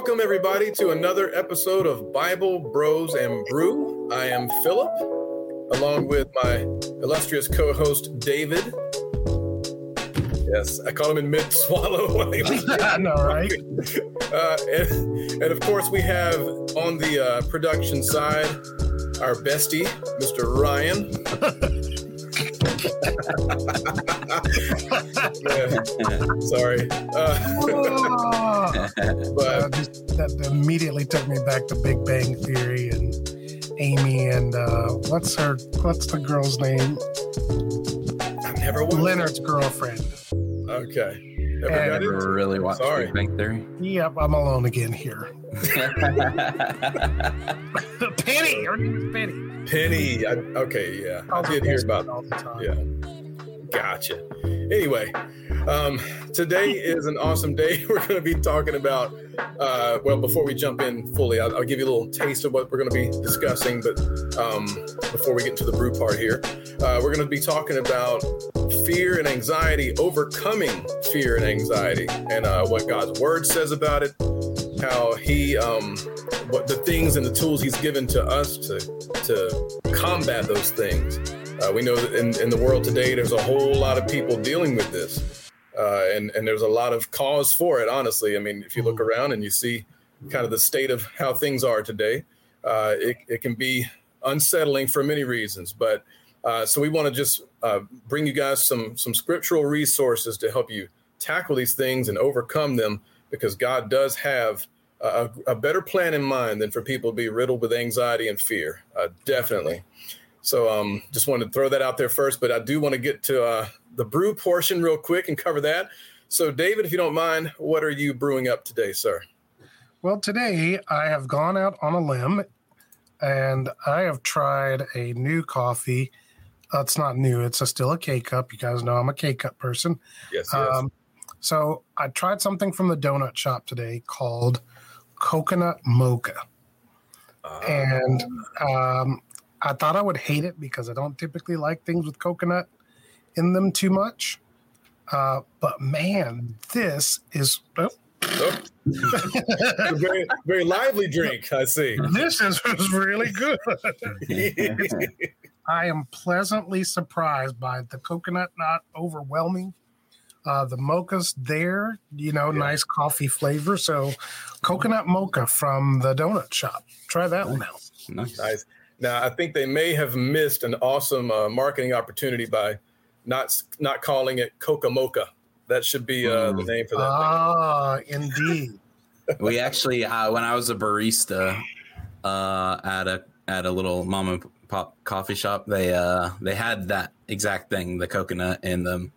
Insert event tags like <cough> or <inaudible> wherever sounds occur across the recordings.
Welcome, everybody, to another episode of Bible Bros and Brew. I am Philip, along with my illustrious co host, David. Yes, I call him in mid swallow. <laughs> I <laughs> know, right? Uh, and, and, of course, we have on the uh, production side our bestie, Mr. Ryan. <laughs> yeah. <laughs> Sorry. Uh, <laughs> but uh, just, that immediately took me back to Big Bang Theory and Amy and uh, what's her what's the girl's name? I've never watched Leonard's girlfriend. Okay. Never, never really watched Sorry. Big Bang Theory. Yep, I'm alone again here. <laughs> Penny, her name is Penny. Penny. I, okay, yeah, I did hear about. All the time. Yeah, gotcha. Anyway, um, today is an awesome day. <laughs> We're going to be talking about. Uh, well, before we jump in fully, I'll, I'll, give you a little taste of what we're going to be discussing. But um, before we get into the brew part here, uh, we're going to be talking about fear and anxiety, overcoming fear and anxiety, and uh, what God's Word says about it. How He, um, what the things and the tools He's given to us to to combat those things. Uh, we know that in, in the world today, there's a whole lot of people dealing with this. Uh, and, and there's a lot of cause for it, honestly. I mean, if you look mm-hmm. around and you see kind of the state of how things are today, uh, it, it can be unsettling for many reasons. But uh, so we want to just uh, bring you guys some some scriptural resources to help you tackle these things and overcome them, because God does have a, a better plan in mind than for people to be riddled with anxiety and fear. Uh, definitely. So um, just wanted to throw that out there first, but I do want to get to uh, the brew portion real quick and cover that. So, David, if you don't mind, what are you brewing up today, sir? Well, today I have gone out on a limb and I have tried a new coffee. Uh, it's not new, it's a, still a K cup. You guys know I'm a K cup person. Yes, yes. Um, so, I tried something from the donut shop today called Coconut Mocha. Uh, and um, I thought I would hate it because I don't typically like things with coconut in them too much. Uh, but man, this is oh. <laughs> Oh. very, very lively drink. I see. This is really good. <laughs> I am pleasantly surprised by the coconut, not overwhelming. Uh, the mocha's there, you know, yeah. nice coffee flavor. So, coconut mocha from the donut shop. Try that nice. one out. Nice. nice. Now, I think they may have missed an awesome uh, marketing opportunity by not not calling it Coca Mocha. That should be uh, the mm. name for that. Ah, indeed. <laughs> we actually, uh, when I was a barista uh, at a at a little mom and pop coffee shop, they uh, they had that exact thing, the coconut and the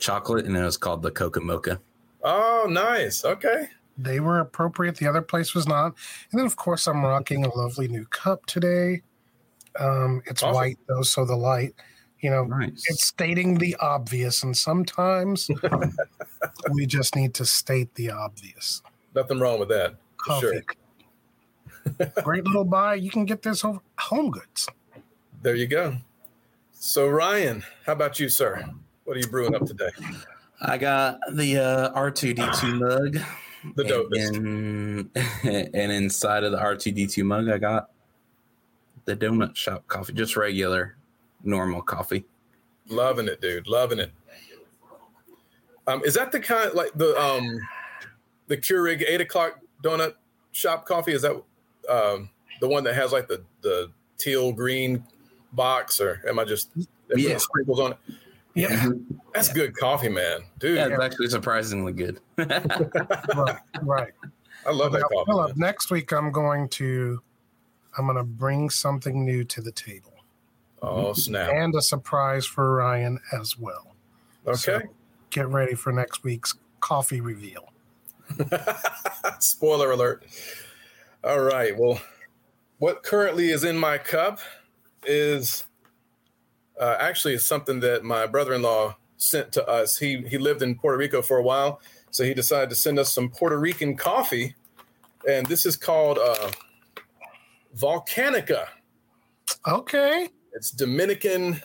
chocolate, and it was called the Coca Mocha. Oh, nice. Okay. They were appropriate. The other place was not. And then, of course, I'm rocking a lovely new cup today. Um, it's awesome. white though, so the light, you know, nice. it's stating the obvious, and sometimes <laughs> we just need to state the obvious. Nothing wrong with that. Coffee. Sure. <laughs> Great little buy. You can get this over Home Goods. There you go. So Ryan, how about you, sir? What are you brewing up today? I got the uh, R2D2 mug. The dopest. And, <laughs> and inside of the R2D2 mug, I got the donut shop coffee, just regular, normal coffee. Loving it, dude. Loving it. Um, is that the kind like the um the Keurig eight o'clock donut shop coffee? Is that um the one that has like the the teal green box, or am I just yeah. sprinkles on it? Yeah, that's good coffee, man, dude. Yeah, it's actually surprisingly good. <laughs> right, right. I love that coffee. Philip, next week I'm going to I'm going to bring something new to the table. Oh, snap. And a surprise for Ryan as well. Okay. So get ready for next week's coffee reveal. <laughs> Spoiler alert. All right. Well, what currently is in my cup is uh, actually something that my brother-in-law sent to us. He he lived in Puerto Rico for a while, so he decided to send us some Puerto Rican coffee, and this is called uh, Volcanica. Okay. It's Dominican,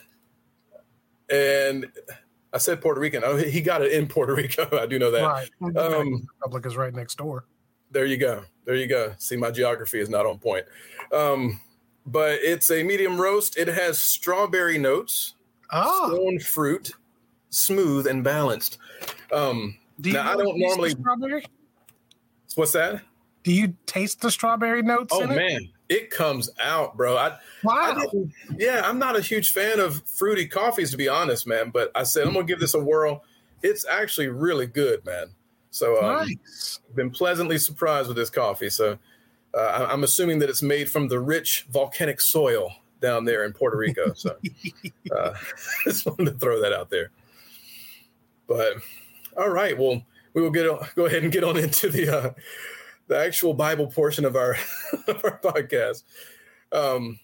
and I said Puerto Rican. Oh, he got it in Puerto <laughs> Rico. I do know that. Right. Um, Republic is right next door. there you go. There you go. See, my geography is not on point. Um, but it's a medium roast. It has strawberry notes, oh. stone fruit, smooth and balanced. Um, Do now I don't normally strawberry. What's that? Do you taste the strawberry notes? Oh man, it? it? comes out, bro. I, wow. I yeah, I'm not a huge fan of fruity coffees to be honest, man. But I said I'm gonna give this a whirl. It's actually really good, man. So um, nice. been pleasantly surprised with this coffee. So uh, I'm assuming that it's made from the rich volcanic soil down there in Puerto Rico. So <laughs> uh, <laughs> just wanted to throw that out there. But all right, well, we will get go ahead and get on into the uh, the actual Bible portion of our <laughs> of our podcast. Um,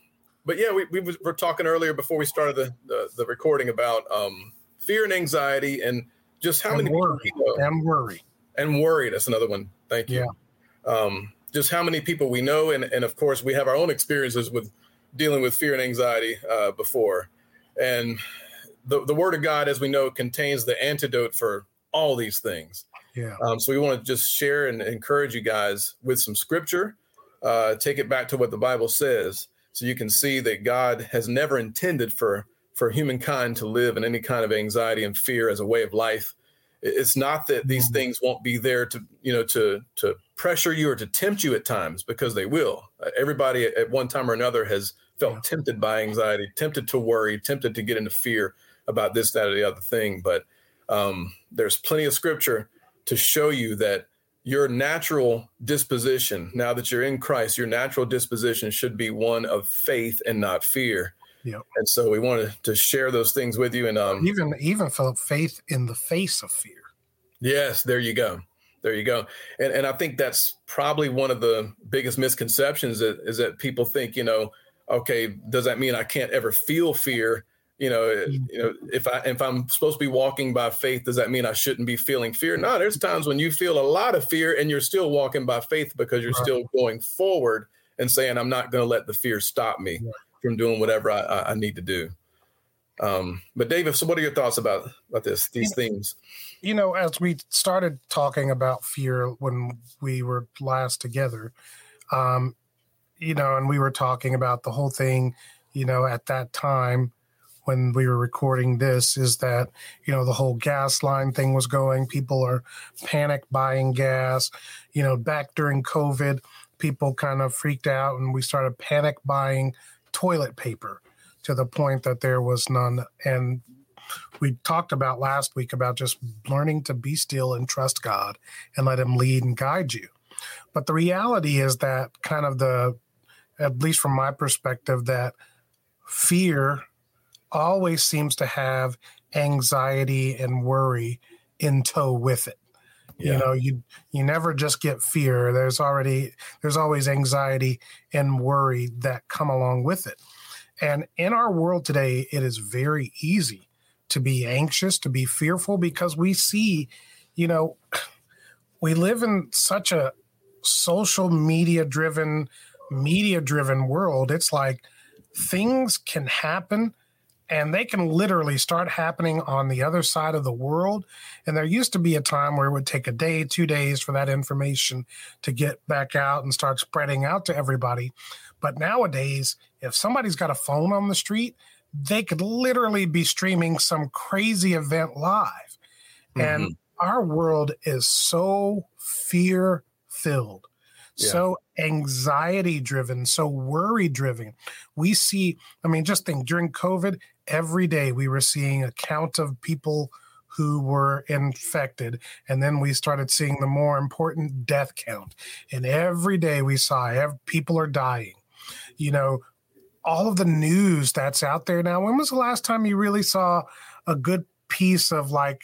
but yeah, we, we were talking earlier before we started the the, the recording about um, fear and anxiety and just how and many worry. people and worry and worry. That's another one. Thank you. Yeah. Um, just how many people we know, and and of course we have our own experiences with dealing with fear and anxiety uh, before, and the the Word of God, as we know, contains the antidote for all these things. Yeah. Um, so we want to just share and encourage you guys with some scripture. Uh, take it back to what the Bible says, so you can see that God has never intended for for humankind to live in any kind of anxiety and fear as a way of life it's not that these mm-hmm. things won't be there to you know to to pressure you or to tempt you at times because they will uh, everybody at one time or another has felt yeah. tempted by anxiety tempted to worry tempted to get into fear about this that or the other thing but um, there's plenty of scripture to show you that your natural disposition now that you're in christ your natural disposition should be one of faith and not fear yeah. And so we wanted to share those things with you. And um, even even felt faith in the face of fear. Yes, there you go. There you go. And and I think that's probably one of the biggest misconceptions that, is that people think, you know, okay, does that mean I can't ever feel fear? You know, mm-hmm. you know, if I if I'm supposed to be walking by faith, does that mean I shouldn't be feeling fear? No, there's times when you feel a lot of fear and you're still walking by faith because you're right. still going forward and saying, I'm not going to let the fear stop me. Right from doing whatever I, I need to do. Um, but David, so what are your thoughts about about this these themes? You know, as we started talking about fear when we were last together, um, you know, and we were talking about the whole thing, you know, at that time when we were recording this is that you know the whole gas line thing was going people are panic buying gas you know back during covid people kind of freaked out and we started panic buying toilet paper to the point that there was none. And we talked about last week about just learning to be still and trust God and let Him lead and guide you. But the reality is that kind of the, at least from my perspective, that fear always seems to have anxiety and worry in tow with it. Yeah. You know, you you never just get fear. There's already there's always anxiety and worry that come along with it. And in our world today, it is very easy to be anxious, to be fearful because we see, you know, we live in such a social media driven, media driven world. It's like things can happen and they can literally start happening on the other side of the world. And there used to be a time where it would take a day, two days for that information to get back out and start spreading out to everybody. But nowadays, if somebody's got a phone on the street, they could literally be streaming some crazy event live. Mm-hmm. And our world is so fear filled so anxiety driven, so worry driven. We see, I mean, just think during COVID, every day we were seeing a count of people who were infected. And then we started seeing the more important death count. And every day we saw people are dying. You know, all of the news that's out there now. When was the last time you really saw a good piece of like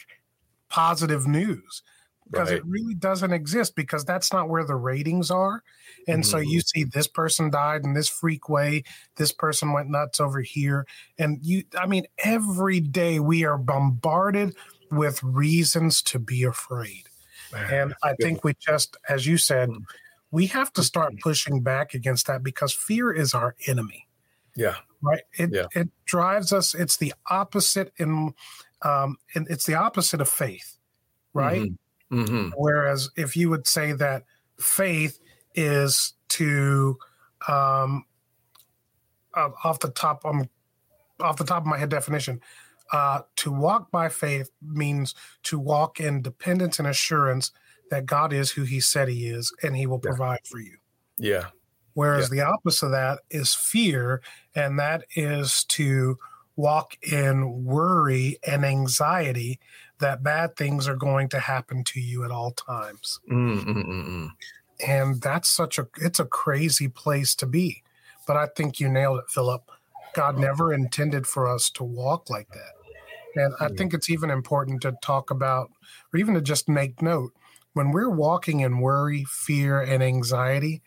positive news? because right. it really doesn't exist because that's not where the ratings are. And mm-hmm. so you see this person died in this freak way, this person went nuts over here. And you, I mean, every day we are bombarded with reasons to be afraid. Man, and I think we just, as you said, mm. we have to start mm-hmm. pushing back against that because fear is our enemy. Yeah. Right. It yeah. it drives us. It's the opposite in, um, and it's the opposite of faith. Right. Mm-hmm. Mm-hmm. Whereas if you would say that faith is to um, uh, off the top um, off the top of my head definition uh, to walk by faith means to walk in dependence and assurance that God is who he said he is and he will provide for you. Yeah. Whereas Yeah. the opposite of that is fear, and that is to walk in worry and anxiety that bad things are going to happen to you at all times. Mm, mm, mm, mm. And that's such a it's a crazy place to be. But I think you nailed it, Philip. God never intended for us to walk like that. And I think it's even important to talk about, or even to just make note, when we're walking in worry, fear, and anxiety,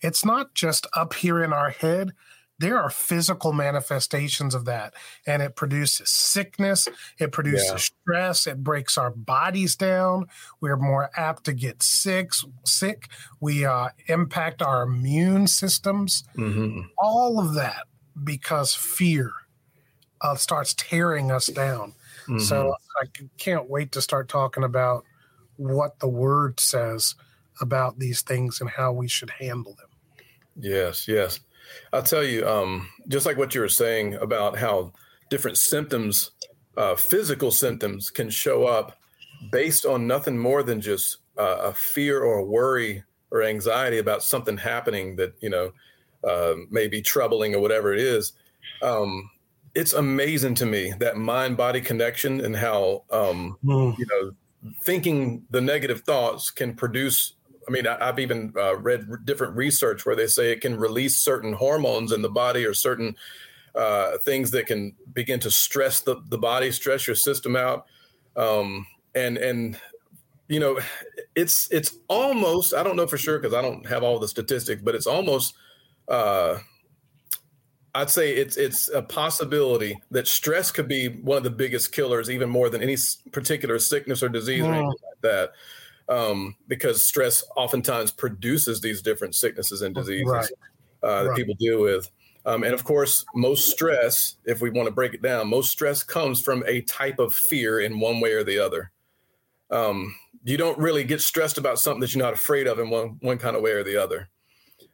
it's not just up here in our head. There are physical manifestations of that. And it produces sickness, it produces Yeah. stress, it breaks our bodies down. We're more apt to get sick. Sick. We uh, impact our immune systems. Mhm. All of that because fear uh, starts tearing us down. Mhm. So i can't wait to start talking about what the word says about these things and how we should handle them. Yes, yes. I'll tell you, um, just like what you were saying about how different symptoms, uh, physical symptoms, can show up based on nothing more than just uh, a fear or a worry or anxiety about something happening that you know uh, may be troubling or whatever it is. Um, it's amazing to me that mind-body connection and how um, you know thinking the negative thoughts can produce i mean I, have even uh, read r- different research where they say it can release certain hormones in the body or certain uh, things that can begin to stress the, the body stress your system out um, and and you know it's it's almost i don't know for sure because i don't have all the statistics but it's almost uh, I'd say it's it's a possibility that stress could be one of the biggest killers, even more than any particular sickness or disease or anything like that. Um, because stress oftentimes produces these different sicknesses and diseases Right. uh, that Right. people deal with. Um, and of course, most stress, if we want to break it down, most stress comes from a type of fear in one way or the other. Um, you don't really get stressed about something that you're not afraid of in one one kind of way or the other.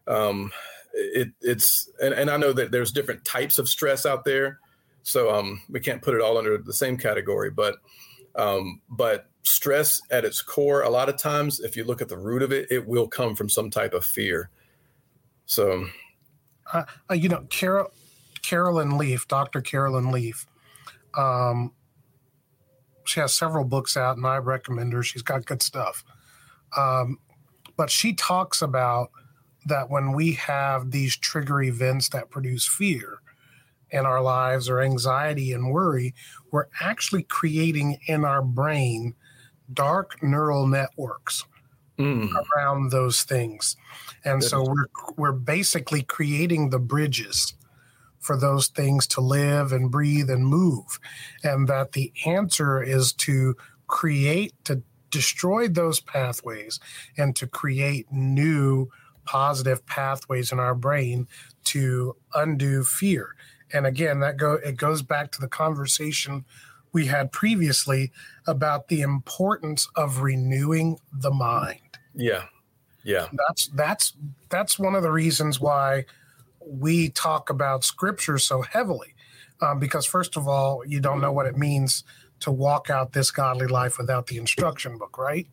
Um, it it's and, and I know that there's different types of stress out there, so um, we can't put it all under the same category. But um, but stress at its core, a lot of times, if you look at the root of it, it will come from some type of fear. So Uh, you know, Carol, Caroline Leaf, Dr. Caroline Leaf, um, she has several books out, and I recommend her. She's got good stuff. Um, but she talks about that when we have these trigger events that produce fear in our lives or anxiety and worry, we're actually creating in our brain dark neural networks mm, around those things. And so we're we're basically creating the bridges for those things to live and breathe and move. And that the answer is to create to destroy those pathways and to create new positive pathways in our brain to undo fear. And again, that go it goes back to the conversation we had previously about the importance of renewing the mind. Yeah, yeah, that's that's that's one of the reasons why we talk about scripture so heavily um, because first of all you don't know what it means to walk out this godly life without the instruction book right?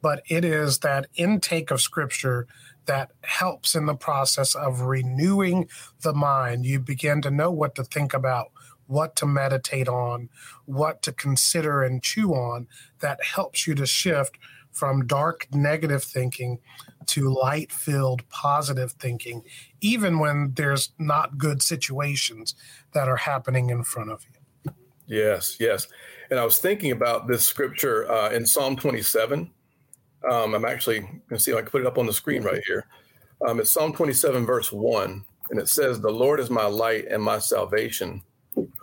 But it is that intake of scripture that helps in the process of renewing the mind you begin to know what to think about what to meditate on what to consider and chew on that helps you to shift from dark negative thinking to light filled positive thinking, even when there's not good situations that are happening in front of you. yes, yes. And I was thinking about this scripture uh, in Psalm 27. Um, I'm actually going to see if I can put it up on the screen right here. Um, it's Psalm 27, verse 1, and it says, The Lord is my light and my salvation.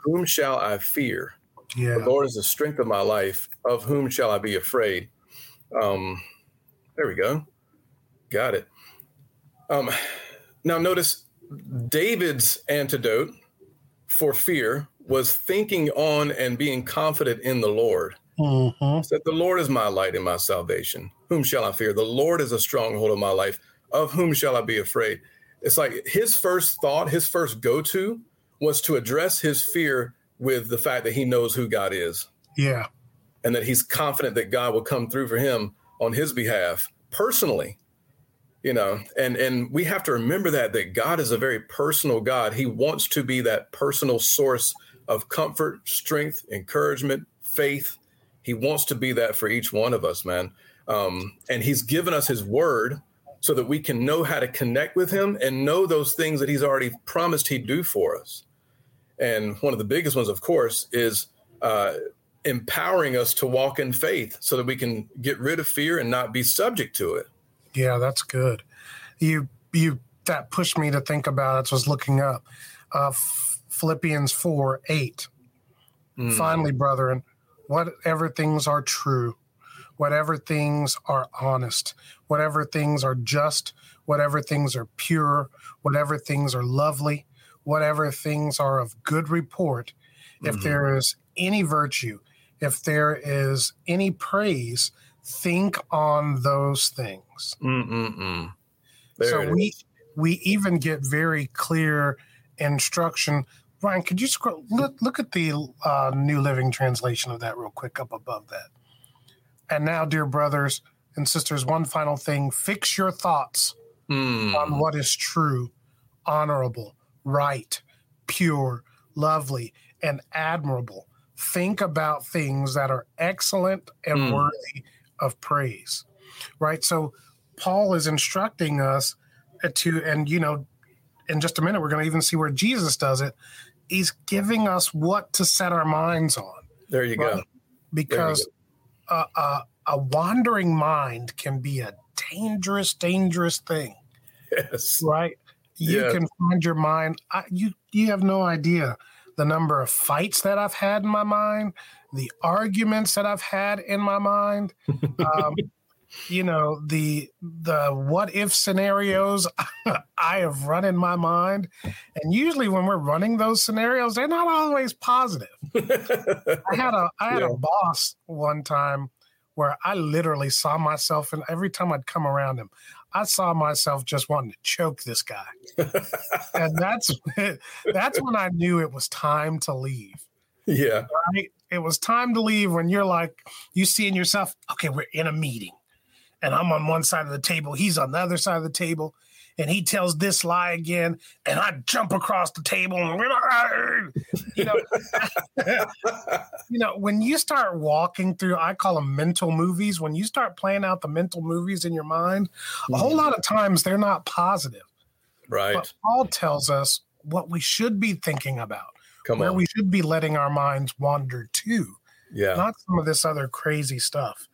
Whom shall I fear? Yeah. The Lord is the strength of my life. Of whom shall I be afraid? Um, there we go. Got it. Um, now, notice David's antidote for fear was thinking on and being confident in the Lord. Mm-hmm. Said, The Lord is my light and my salvation. Whom shall I fear? The Lord is a stronghold of my life. Of whom shall I be afraid? It's like his first thought, his first go to was to address his fear with the fact that he knows who God is. Yeah. And that he's confident that God will come through for him on his behalf personally. You know, and and we have to remember that that God is a very personal God. He wants to be that personal source of comfort, strength, encouragement, faith. He wants to be that for each one of us, man. Um, and he's given us his word so that we can know how to connect with him and know those things that he's already promised he'd do for us. And one of the biggest ones, of course, is uh, empowering us to walk in faith so that we can get rid of fear and not be subject to it. Yeah, that's good. You you that pushed me to think about it. I was looking up uh, Philippians four eight. Mm. Finally, brethren, whatever things are true, whatever things are honest, whatever things are just, whatever things are pure, whatever things are lovely, whatever things are of good report, mm-hmm. if there is any virtue, if there is any praise, think on those things. so we we even get very clear instruction. Ryan, could you scroll, look, look at the uh, New Living Translation of that real quick up above that? And now, dear brothers and sisters, one final thing: fix your thoughts mm. on what is true, honorable, right, pure, lovely, and admirable. Think about things that are excellent and mm. worthy of praise, right? So, Paul is instructing us to, and you know, in just a minute, we're going to even see where Jesus does it. He's giving us what to set our minds on. There you right? go. Because you go. A, a, a wandering mind can be a dangerous, dangerous thing. Yes. Right? you yeah. can find your mind. I, you you have no idea the number of fights that I've had in my mind, the arguments that I've had in my mind. <laughs> Um, you know the the what if scenarios <laughs> I have run in my mind, and usually when we're running those scenarios, they're not always positive. <laughs> I had a I had yeah. a boss one time where I literally saw myself, and every time I'd come around him, I saw myself just wanting to choke this guy. <laughs> and that's that's when I knew it was time to leave. Yeah. Right? It was time to leave when you're like, you see in yourself, okay, we're in a meeting. And I'm on one side of the table, he's on the other side of the table and he tells this lie again, and I jump across the table and you know, <laughs> you know, when you start walking through, I call them mental movies. When you start playing out the mental movies in your mind, a whole mm-hmm. lot of times they're not positive. Right. But Paul tells us what we should be thinking about, Come where on. we should be letting our minds wander to. Yeah. Not some of this other crazy stuff.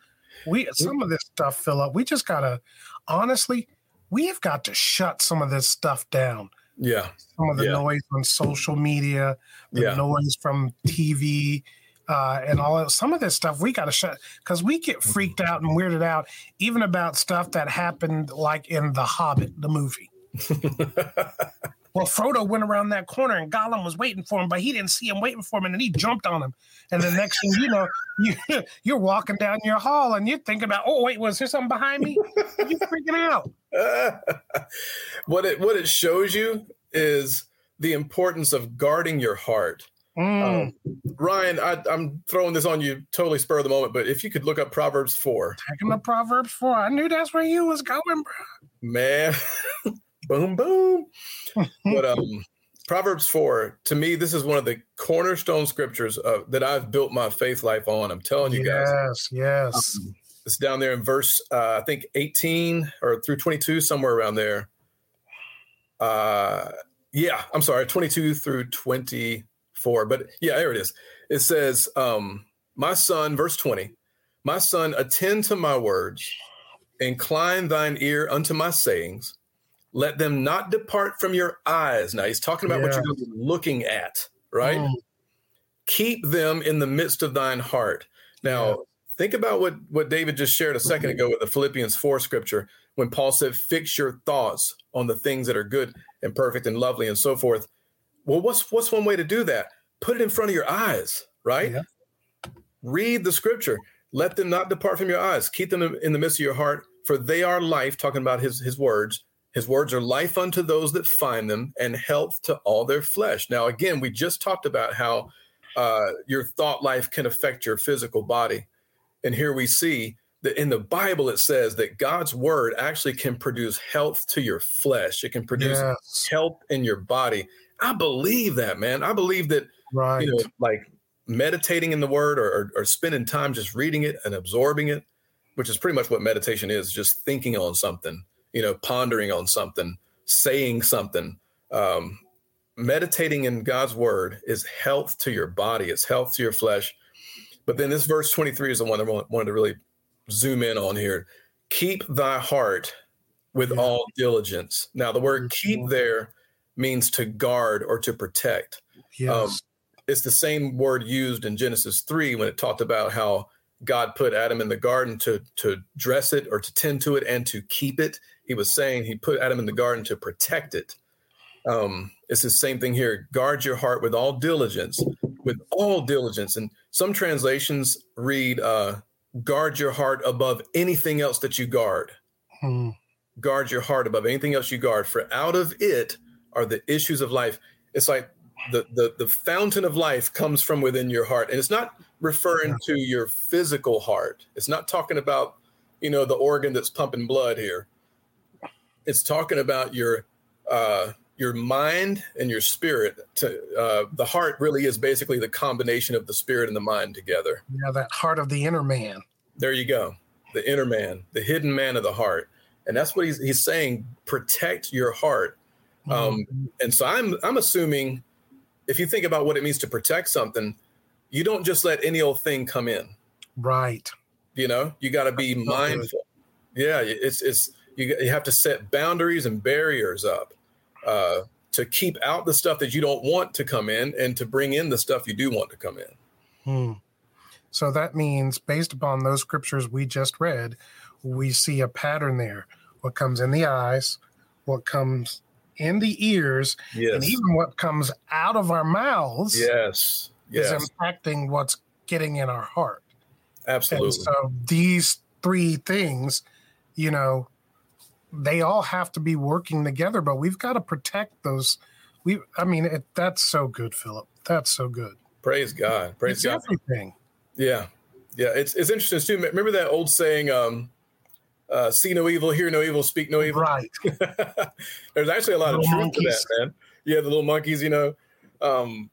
We some of this stuff, Philip, we just gotta honestly, we have got to shut some of this stuff down. Yeah. Some of the yeah. noise on social media, the yeah. noise from TV, uh, and all some of this stuff we got to shut because we get freaked out and weirded out even about stuff that happened like in The Hobbit, the movie. <laughs> Well, Frodo went around that corner and Gollum was waiting for him, but he didn't see him waiting for him, and then he jumped on him. And the next thing you know, <laughs> you, you're walking down your hall and you're thinking about, oh wait, was there something behind me? You're freaking out. <laughs> what it what it shows you is the importance of guarding your heart. Mm. Um, Ryan, I, am throwing this on you totally spur of the moment, but if you could look up Proverbs 4. Taking the Proverbs 4. I knew that's where you was going, bro. Man, <laughs> boom, boom. But <laughs> um, Proverbs 4, to me, this is one of the cornerstone scriptures that I've built my faith life on. I'm telling you yes, guys. Yes, yes. Um, it's down there in verse, uh, I think 18 or through 22, somewhere around there. Uh, yeah, I'm sorry, 22 through 24. But yeah, there it is. It says, um, My son, verse 20, my son, attend to my words, incline thine ear unto my sayings let them not depart from your eyes. Now he's talking about yeah. what you're looking at, right? Mm. Keep them in the midst of thine heart. Now, yeah. think about what, what David just shared a 2nd mm-hmm. ago with the Philippians 4 scripture when Paul said, Fix your thoughts on the things that are good and perfect and lovely and so forth. Well, what's what's one way to do that? Put it in front of your eyes, right? Yeah. Read the scripture. Let them not depart from your eyes. Keep them in the midst of your heart, for they are life. Talking about his his words. His words are life unto those that find them, and health to all their flesh. Now, again, we just talked about how uh, your thought life can affect your physical body, and here we see that in the Bible it says that God's word actually can produce health to your flesh. It can produce yes. health in your body. I believe that, man. I believe that, right. you know, like meditating in the word or, or, or, spending time just reading it and absorbing it, which is pretty much what meditation is just thinking on something, you know, pondering on something, saying something. Um, meditating in God's word is health to your body, it's health to your flesh. But then this verse 23 is the one I wanted to really zoom in on here. Keep thy heart with yeah. all diligence. Now, the word keep there means to guard or to protect. Um, yes. Um, it's the same word used in Genesis 3 when it talked about how God put Adam in the garden to, to dress it or to tend to it and to keep it. He was saying he put Adam in the garden to protect it. Um, it's the same thing here. Guard your heart with all diligence, with all diligence. And some translations read, uh, guard your heart above anything else that you guard. Hmm. Guard your heart above anything else you guard, for out of it are the issues of life. It's like the, the the fountain of life comes from within your heart and it's not referring to your physical heart it's not talking about you know the organ that's pumping blood here it's talking about your uh your mind and your spirit to uh the heart really is basically the combination of the spirit and the mind together yeah that heart of the inner man there you go the inner man the hidden man of the heart and that's what he's he's saying protect your heart um mm-hmm. and so i'm i'm assuming if you think about what it means to protect something, you don't just let any old thing come in. Right. You know, you got to be mindful. Yeah, it's it's you you have to set boundaries and barriers up uh, to keep out the stuff that you don't want to come in, and to bring in the stuff you do want to come in. Hmm. So that means, based upon those scriptures we just read, we see a pattern there. What comes in the eyes, what comes in the ears, yes. and even what comes out of our mouths yes. yes. is impacting what's getting in our heart. Absolutely. And so these three things, you know, they all have to be working together, but we've got to protect those. We, I mean, it, that's so good, Philip. That's so good. Praise God. Praise it's God. Everything. Yeah, yeah. It's it's interesting too. Remember that old saying, um, uh, see no evil, hear no evil, speak no evil. Right. <laughs> There's actually a lot little of truth monkeys. to that, man. Yeah, the little monkeys, you know. Um,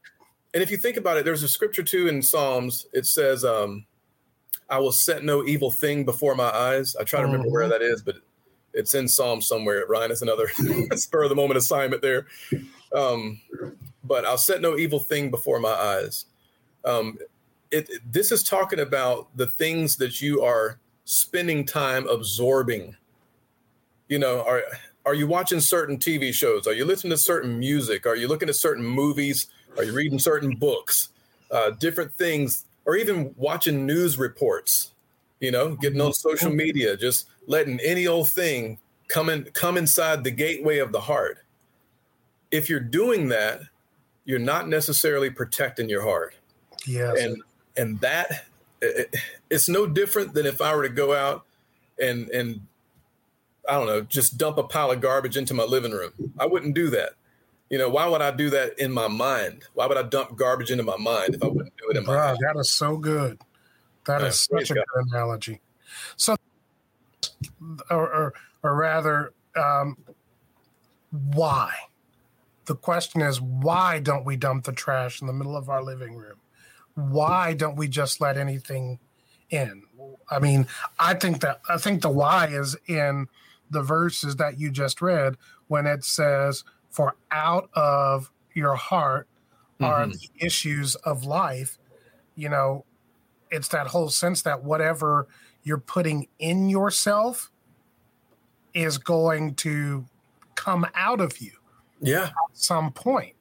and if you think about it, there's a scripture too in Psalms. It says, um, "I will set no evil thing before my eyes." I try to remember mm-hmm. where that is, but it's in Psalm somewhere. Ryan, it's another <laughs> spur of the moment assignment there. Um, but I'll set no evil thing before my eyes. Um, it, it, this is talking about the things that you are spending time absorbing? You know, are are you watching certain TV shows? Are you listening to certain music? Are you looking at certain movies? Are you reading certain books? Uh, different things, or even watching news reports. You know, getting on social media, just letting any old thing come in, come inside the gateway of the heart. If you're doing that, you're not necessarily protecting your heart. Yes. And and that it, it's no different than if I were to go out and and I don't know, just dump a pile of garbage into my living room. I wouldn't do that. You know, why would I do that in my mind? Why would I dump garbage into my mind if I wouldn't do it in my mind? That is so good. That yeah, is such a God. good analogy. So, or, or, or rather, um, why? The question is, why don't we dump the trash in the middle of our living room? why don't we just let anything in? I mean, I think that I think the why is in the verses that you just read when it says, "For out of your heart are mm-hmm. the issues of life." You know, it's that whole sense that whatever you're putting in yourself is going to come out of you. Yeah. At some point.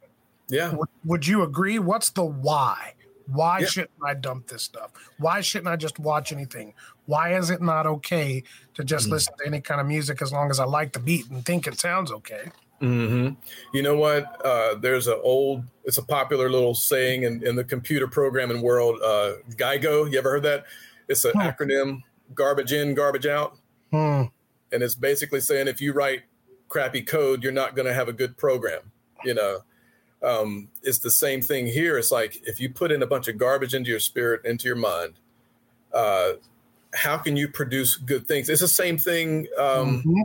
Yeah. Would, would you agree? What's the why? Why yep. shouldn't I dump this stuff? Why shouldn't I just watch anything? Why is it not okay to just mm. listen to any kind of music as long as I like the beat and think it sounds okay? Mm-hmm. You know what? Uh, there's an old, it's a popular little saying in, in the computer programming world. Uh, GIGO, you ever heard that? It's an hmm. acronym: garbage in, garbage out. Hmm. And it's basically saying if you write crappy code, you're not going to have a good program. You know, um, it's the same thing here. It's like if you put in a bunch of garbage into your spirit, into your mind, uh, how can you produce good things? It's the same thing um, mm-hmm.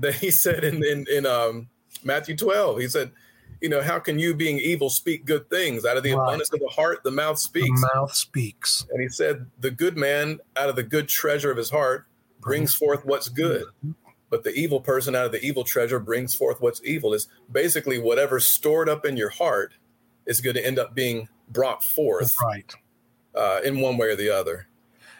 that he said in in, in um, Matthew 12. He said, you know, how can you, being evil, speak good things? Out of the right. abundance of the heart, the mouth speaks. The mouth speaks. And he said, the good man, out of the good treasure of his heart, brings forth what's good. But the evil person, out of the evil treasure, brings forth what's evil. Is basically whatever's stored up in your heart is going to end up being brought forth, right, uh, in one way or the other.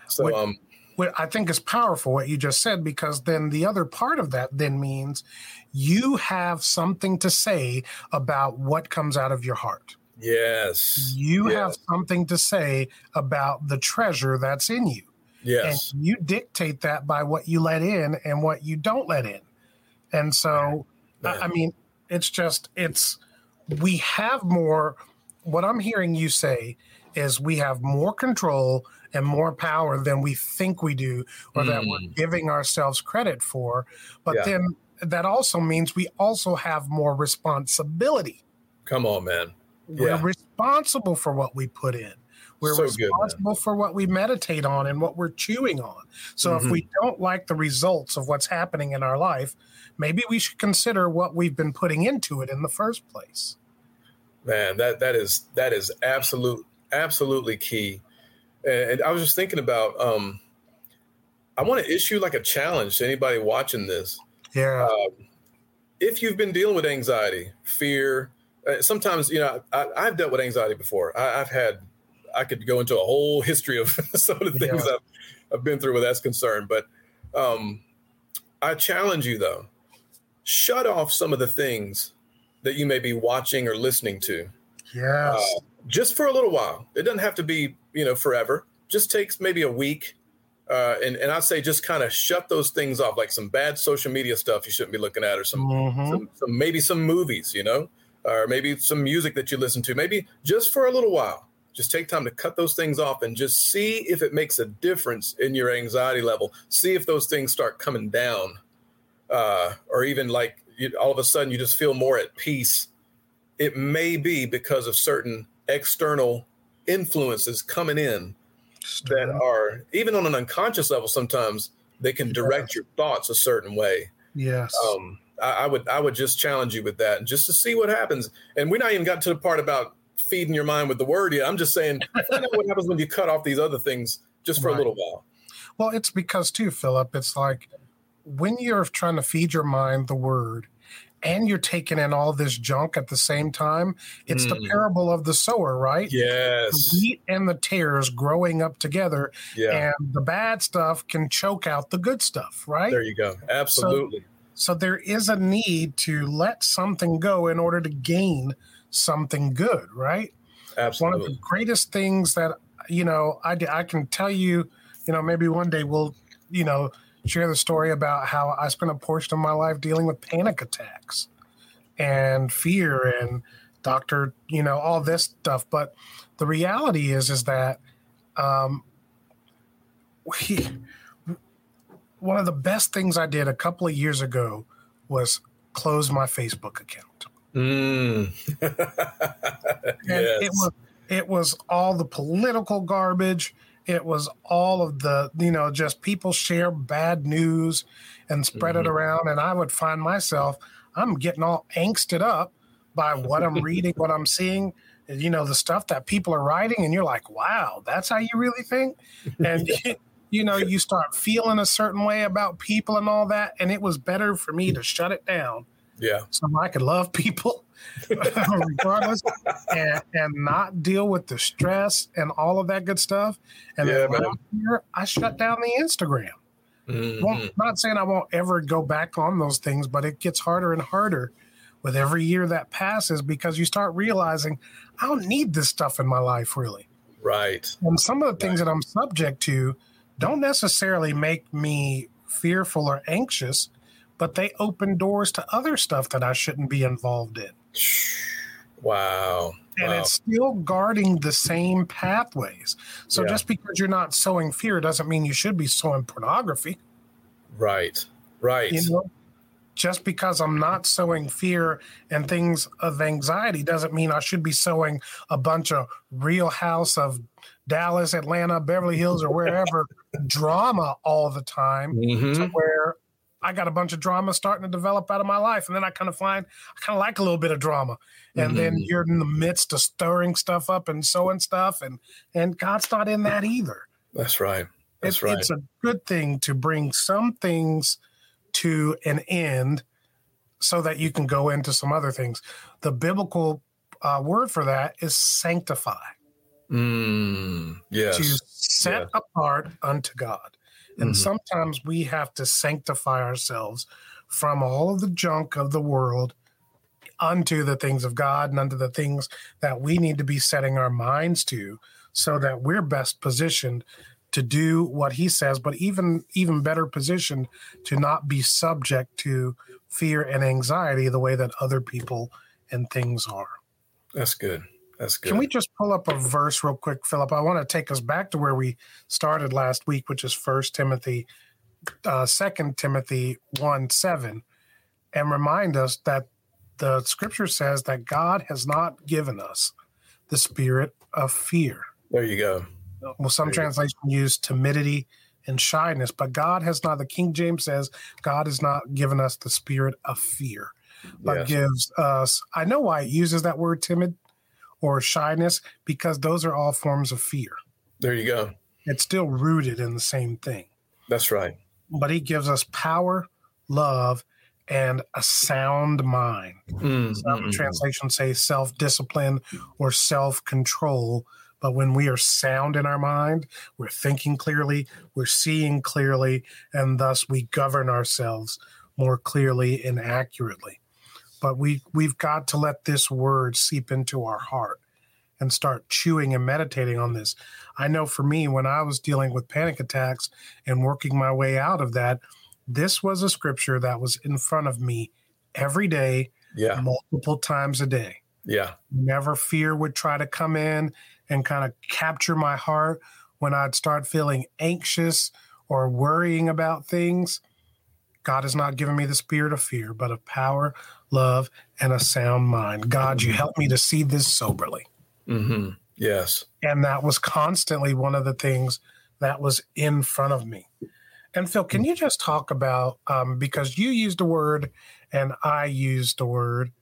So, what, um, what I think is powerful what you just said because then the other part of that then means you have something to say about what comes out of your heart. Yes. You yes. have something to say about the treasure that's in you. Yes. And you dictate that by what you let in and what you don't let in. And so, Man. I mean, it's just, it's, we have more. What I'm hearing you say is we have more control and more power than we think we do or mm. that we're mm. giving ourselves credit for. But yeah. then that also means we also have more responsibility. Come on, man. Yeah. We're responsible for what we put in. We're so responsible good, for what we meditate on and what we're chewing on. So mm-hmm. if we mm-hmm. don't like the results of what's happening in our life, maybe we should consider what we've been putting into it in the first place. Man, that that is that is absolute absolutely key. And, and I was just thinking about um I want to issue like a challenge to anybody watching this yeah. Um, if you've been dealing with anxiety, fear, uh, sometimes you know I, have dealt with anxiety before. I, have had, I could go into a whole history of <laughs> some of the things yeah. I've, I've, been through with that's concerned. But um, I challenge you though, shut off some of the things that you may be watching or listening to. Yes. Uh, just for a little while. It doesn't have to be you know forever. Just takes maybe a week uh, and and I'd say just kind of shut those things off, like some bad social media stuff you shouldn't be looking at, or some, mm-hmm. some, some, maybe some movies, you know, or maybe some music that you listen to, maybe just for a little while. Just take time to cut those things off and just see if it makes a difference in your anxiety level. See if those things start coming down, uh, or even like you, all of a sudden you just feel more at peace. It may be because of certain external influences coming in that are even on an unconscious level sometimes they can direct your thoughts a certain way. Yes. Um, I, I, would i would just challenge you with that and just to see what happens. And we're not even got to the part about feeding your mind with the word yet. I'm just saying <laughs> find out what happens when you cut off these other things just for right. a little while. Well it's because too philip it's like when you're trying to feed your mind the word and you're taking in all this junk at the same time. It's mm. the parable of the sower, right? Yes. The wheat and the tares growing up together. Yeah. And the bad stuff can choke out the good stuff, right? There you go. Absolutely. So, so there is a need to let something go in order to gain something good, right? Absolutely. One of the greatest things that, you know, I, I can tell you, you know, maybe one day we'll, you know, share the story about how I spent a portion of my life dealing with panic attacks and fear and doctor, you know, all this stuff. But the reality is, is that um, we, one of the best things I did a couple of years ago was close my Facebook account. Mm. <laughs> yes. it was it was all the political garbage it was all of the you know just people share bad news and spread mm-hmm. it around. And i would find myself i'm getting all angsted up by what i'm <laughs> reading what i'm seeing you know the stuff that people are writing. And you're like wow that's how you really think? And <laughs> yeah. <laughs> you know you start feeling a certain way about people and all that. And it was better for me to shut it down yeah. so i could love people <laughs> regardless, and, and not deal with the stress and all of that good stuff. And yeah, then year, I shut down the Instagram. Mm-hmm. Well, not saying I won't ever go back on those things, but it gets harder and harder with every year that passes because you start realizing I don't need this stuff in my life really. Right. And some of the things right. that I'm subject to don't necessarily make me fearful or anxious, but they open doors to other stuff that I shouldn't be involved in. <sighs> Wow. And wow. it's still guarding the same pathways. So Yeah. just because you're not sowing fear doesn't mean you should be sowing pornography. right. Right. You know, just because I'm not sowing fear and things of anxiety doesn't mean I should be sowing a bunch of Real House of Dallas, Atlanta, Beverly Hills, or wherever <laughs> drama all the time. Mhm. To where I got a bunch of drama starting to develop out of my life, and then I kind of find I kind of like a little bit of drama, and then Mhm. you're in the midst of stirring stuff up and sowing stuff, and and God's not in that either. That's right. That's It- right. It's a good thing to bring some things to an end so that you can go into some other things. The biblical uh, word for that is sanctify, Mm, yes. to set apart unto God. And Mhm. sometimes we have to sanctify ourselves from all of the junk of the world unto the things of God and unto the things that we need to be setting our minds to so that we're best positioned to do what he says but even even better positioned to not be subject to fear and anxiety the way that other people and things are That's good. That's good. can we just pull up a verse real quick philip i want to take us back to where we started last week which is first timothy uh second timothy 1 7 and remind us that the scripture says that god has not given us the spirit of fear there you go. well, some There you go. translation use timidity and shyness, but God has not, the King James says, God has not given us the spirit of fear, but Yes. gives us, I know why it uses that word timid or shyness, because those are all forms of fear. There you go. It's still rooted in the same thing, That's right. but He gives us power, love, and a sound mind. Mm, Some mm, mm. translations say self discipline or self control. But when we are sound in our mind, we're thinking clearly, we're seeing clearly, and thus we govern ourselves more clearly and accurately. But we, we've got to let this word seep into our heart and start chewing and meditating on this. I know for me, when I was dealing with panic attacks and working my way out of that, this was a scripture that was in front of me every day Yeah. multiple times a day. Yeah. Never fear would try to come in and kind of capture my heart, when I'd start feeling anxious or worrying about things, God has not given me the spirit of fear, but of power, love, and a sound mind. God, you help me to see this soberly. hmm Yes. And that was constantly one of the things that was in front of me. And Phil, can you just talk about um, because you used a word and I used a word,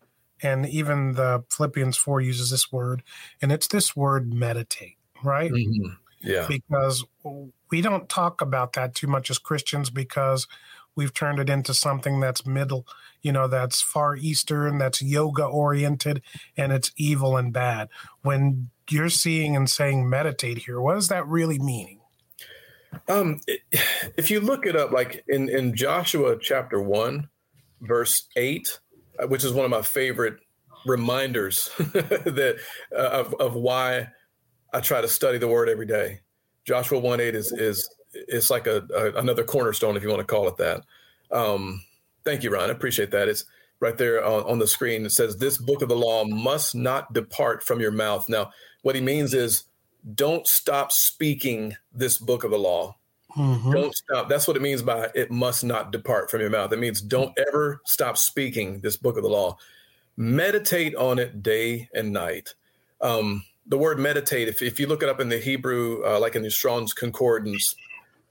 and even the Philippians 4 uses this word, and it's this word meditate, right? Mhm. Yeah. Because we don't talk about that too much as Christians because we've turned it into something that's middle, you know, that's far eastern, that's yoga oriented, and it's evil and bad. When you're seeing and saying meditate here, what is that really meaning? Um, if you look it up, like in in Joshua chapter one, verse eight, uh, which is one of my favorite reminders <laughs> that uh, of of why I try to study the Word every day. Joshua one eight is is it's like a, a another cornerstone, if you want to call it that. Um, thank you, Ron. I appreciate that. It's right there on, on the screen. It says, "This book of the law must not depart from your mouth." Now, what he means is, don't stop speaking this book of the law. Mhm. Don't stop. That's what it means by it must not depart from your mouth. It means don't ever stop speaking this book of the law. Meditate on it day and night. Um, the word meditate, if, if you look it up in the Hebrew, uh, like in the Strong's Concordance,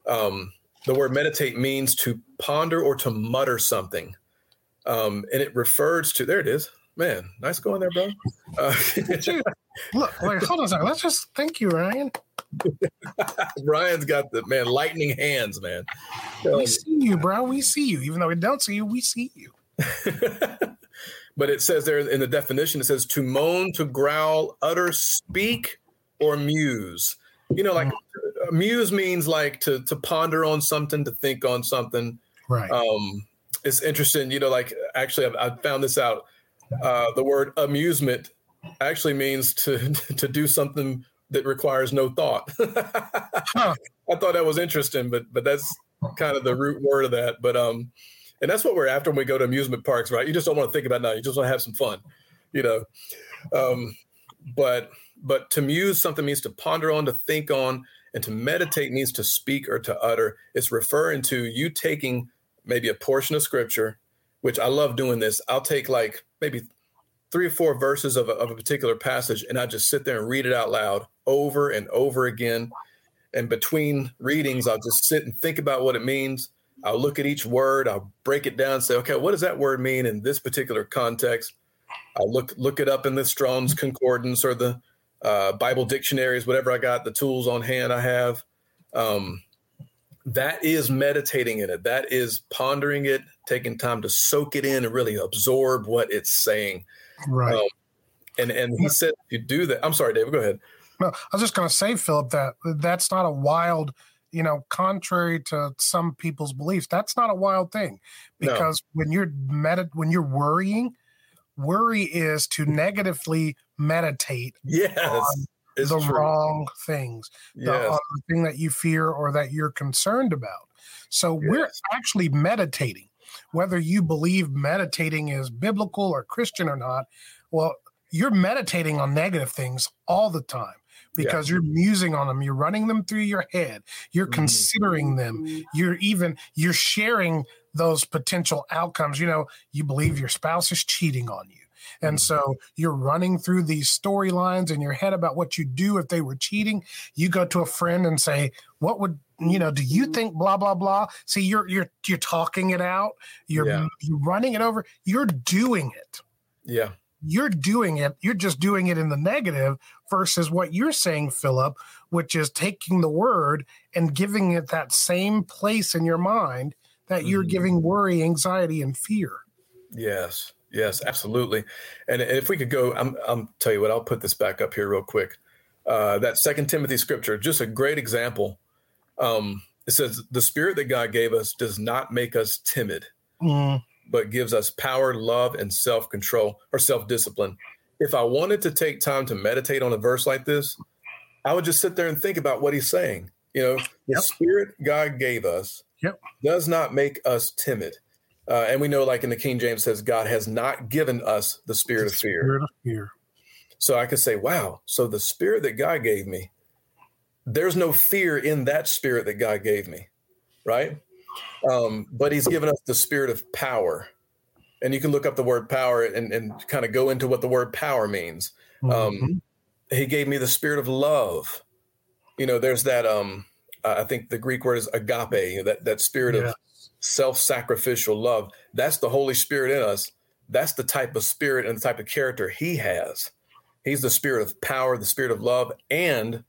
um, the word meditate means to ponder or to mutter something. Um, and it refers to, there it is. Man, nice going there, bro. Uh, Dude, look, wait, hold on a second. Let's just thank you, Ryan. <laughs> Ryan's got the, man, lightning hands, man. Um, We see you, bro. We see you. Even though we don't see you, we see you. <laughs> but it says there in the definition, it says to moan, to growl, utter, speak, or muse. You know, like uh, muse means like to to ponder on something, to think on something. Right. Um, it's interesting, you know, like actually, I found this out. Uh, the word amusement actually means to <laughs> to do something that requires no thought. <laughs> Huh. I thought that was interesting, but but that's kind of the root word of that. But um, And that's what we're after when we go to amusement parks, right? You just don't want to think about now. You just want to have some fun, you know. Um, but but to muse something means to ponder on, to think on, and to meditate means to speak or to utter. It's referring to you taking maybe a portion of scripture, which I love doing this. I'll take like maybe three or four verses of a, of a particular passage and I just sit there and read it out loud over and over again. And between readings, I'll just sit and think about what it means. I'll look at each word, I'll break it down, say, okay, what does that word mean in this particular context? I'll look look it up in the Strong's Concordance or the uh, Bible dictionaries, whatever I got, the tools on hand I have. Um, that is meditating in it. That is pondering it, taking time to soak it in and really absorb what it's saying. Right. Um, and and he said, you do that. I'm sorry, David. Go ahead. No, I was just going to say, Philip, that that's not a wild, you know, contrary to some people's beliefs. That's not a wild thing, because no. when you're med- when you're worrying, worry is to negatively meditate. Yes. the true. wrong things, yes. the, thing that you fear or that you're concerned about. So yes. we're actually meditating whether you believe meditating is biblical or Christian or not, well, you're meditating on negative things all the time because yeah. you're musing on them you're running them through your head you're mm-hmm. considering them you're even you're sharing those potential outcomes you know you believe your spouse is cheating on you and mm-hmm. so you're running through these storylines in your head about what you do if they were cheating. You go to a friend and say, "What would you know? Do you think blah blah blah?" See, you're you're you're talking it out. You're yeah. you're running it over. You're doing it. Yeah. You're doing it. You're just doing it in the negative versus what you're saying, Philip, which is taking the word and giving it that same place in your mind that you're mm-hmm. giving worry, anxiety, and fear. Yes. Yes, absolutely. And if we could go, I'm, I'm tell you what, I'll put this back up here real quick. Uh, that Second Timothy scripture, just a great example. Um, it says, "The Spirit that God gave us does not make us timid, mm. but gives us power, love, and self control or self discipline." If I wanted to take time to meditate on a verse like this, I would just sit there and think about what he's saying. You know, the. Spirit God gave us yep. does not make us timid uh, and we know, like in the King James says, God has not given us the spirit the of fear. Spirit of fear. So I could say, wow, so the spirit that God gave me, there's no fear in that spirit that God gave me, right? Um, but he's given us the spirit of power. And you can look up the word power and, and kind of go into what the word power means. Um, mm-hmm. He gave me the spirit of love. You know, there's that, um, I think the Greek word is agape, that, that spirit yeah. of self sacrificial love. That's the Holy Spirit in us. That's the type of spirit and the type of character He has. He's the spirit of power, the spirit of love, and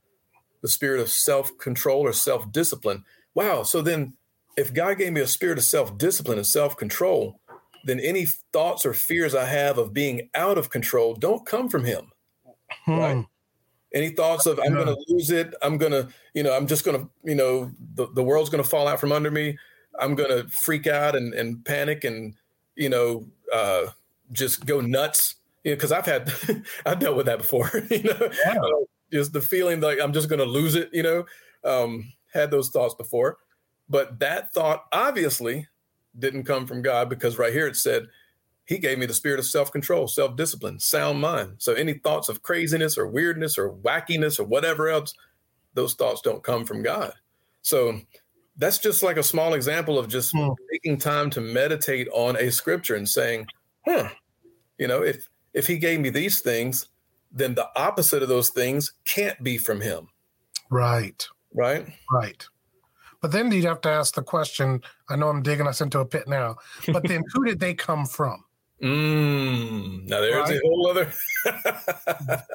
the spirit of self control or self discipline. Wow. So then, if God gave me a spirit of self discipline and self control, then any thoughts or fears I have of being out of control don't come from Him. Hmm. Right? Any thoughts of I'm going to lose it? I'm going to, you know, I'm just going to, you know, the, the world's going to fall out from under me. I'm going to freak out and, and panic and, you know, uh, just go nuts. You know, because I've had, <laughs> I've dealt with that before. <laughs> You know, yeah. uh, just the feeling like I'm just going to lose it. You know, um, had those thoughts before, but that thought obviously didn't come from God because right here it said He gave me the spirit of self control, self discipline, sound mind. So any thoughts of craziness or weirdness or wackiness or whatever else, those thoughts don't come from God. So that's just like a small example of just hmm. taking time to meditate on a scripture and saying, huh, you know, if if he gave me these things, then the opposite of those things can't be from him. Right. Right. Right. But then you'd have to ask the question. I know I'm digging us into a pit now, but then who did they come from? <laughs> Mm, now there's right? a whole other. <laughs>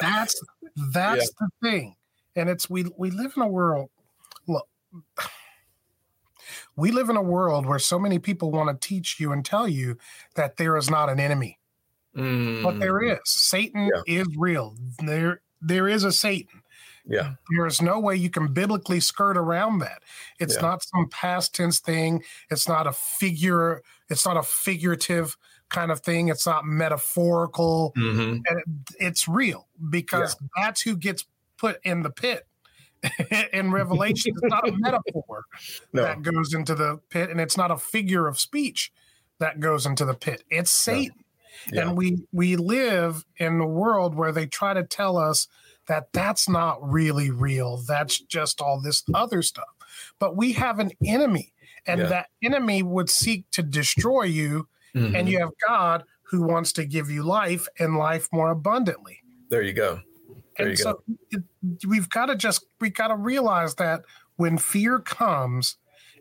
that's that's yeah. the thing, and it's we we live in a world. Look, we live in a world where so many people want to teach you and tell you that there is not an enemy. Mm. But there is. Satan yeah. is real. There there is a Satan. Yeah. There is no way you can biblically skirt around that. It's yeah. not some past tense thing. It's not a figure, it's not a figurative kind of thing. It's not metaphorical. Mm-hmm. And it, it's real because yeah. that's who gets put in the pit <laughs> in Revelation. it's not a <laughs> metaphor no. that goes into the pit, and it's not a figure of speech that goes into the pit. It's Satan. Yeah. And we we live in a world where they try to tell us that that's not really real. That's just all this other stuff. But we have an enemy, and yeah. that enemy would seek to destroy you. Mm-hmm. And you have God who wants to give you life and life more abundantly. There you go. There and so it, we've got to just we got to realize that when fear comes,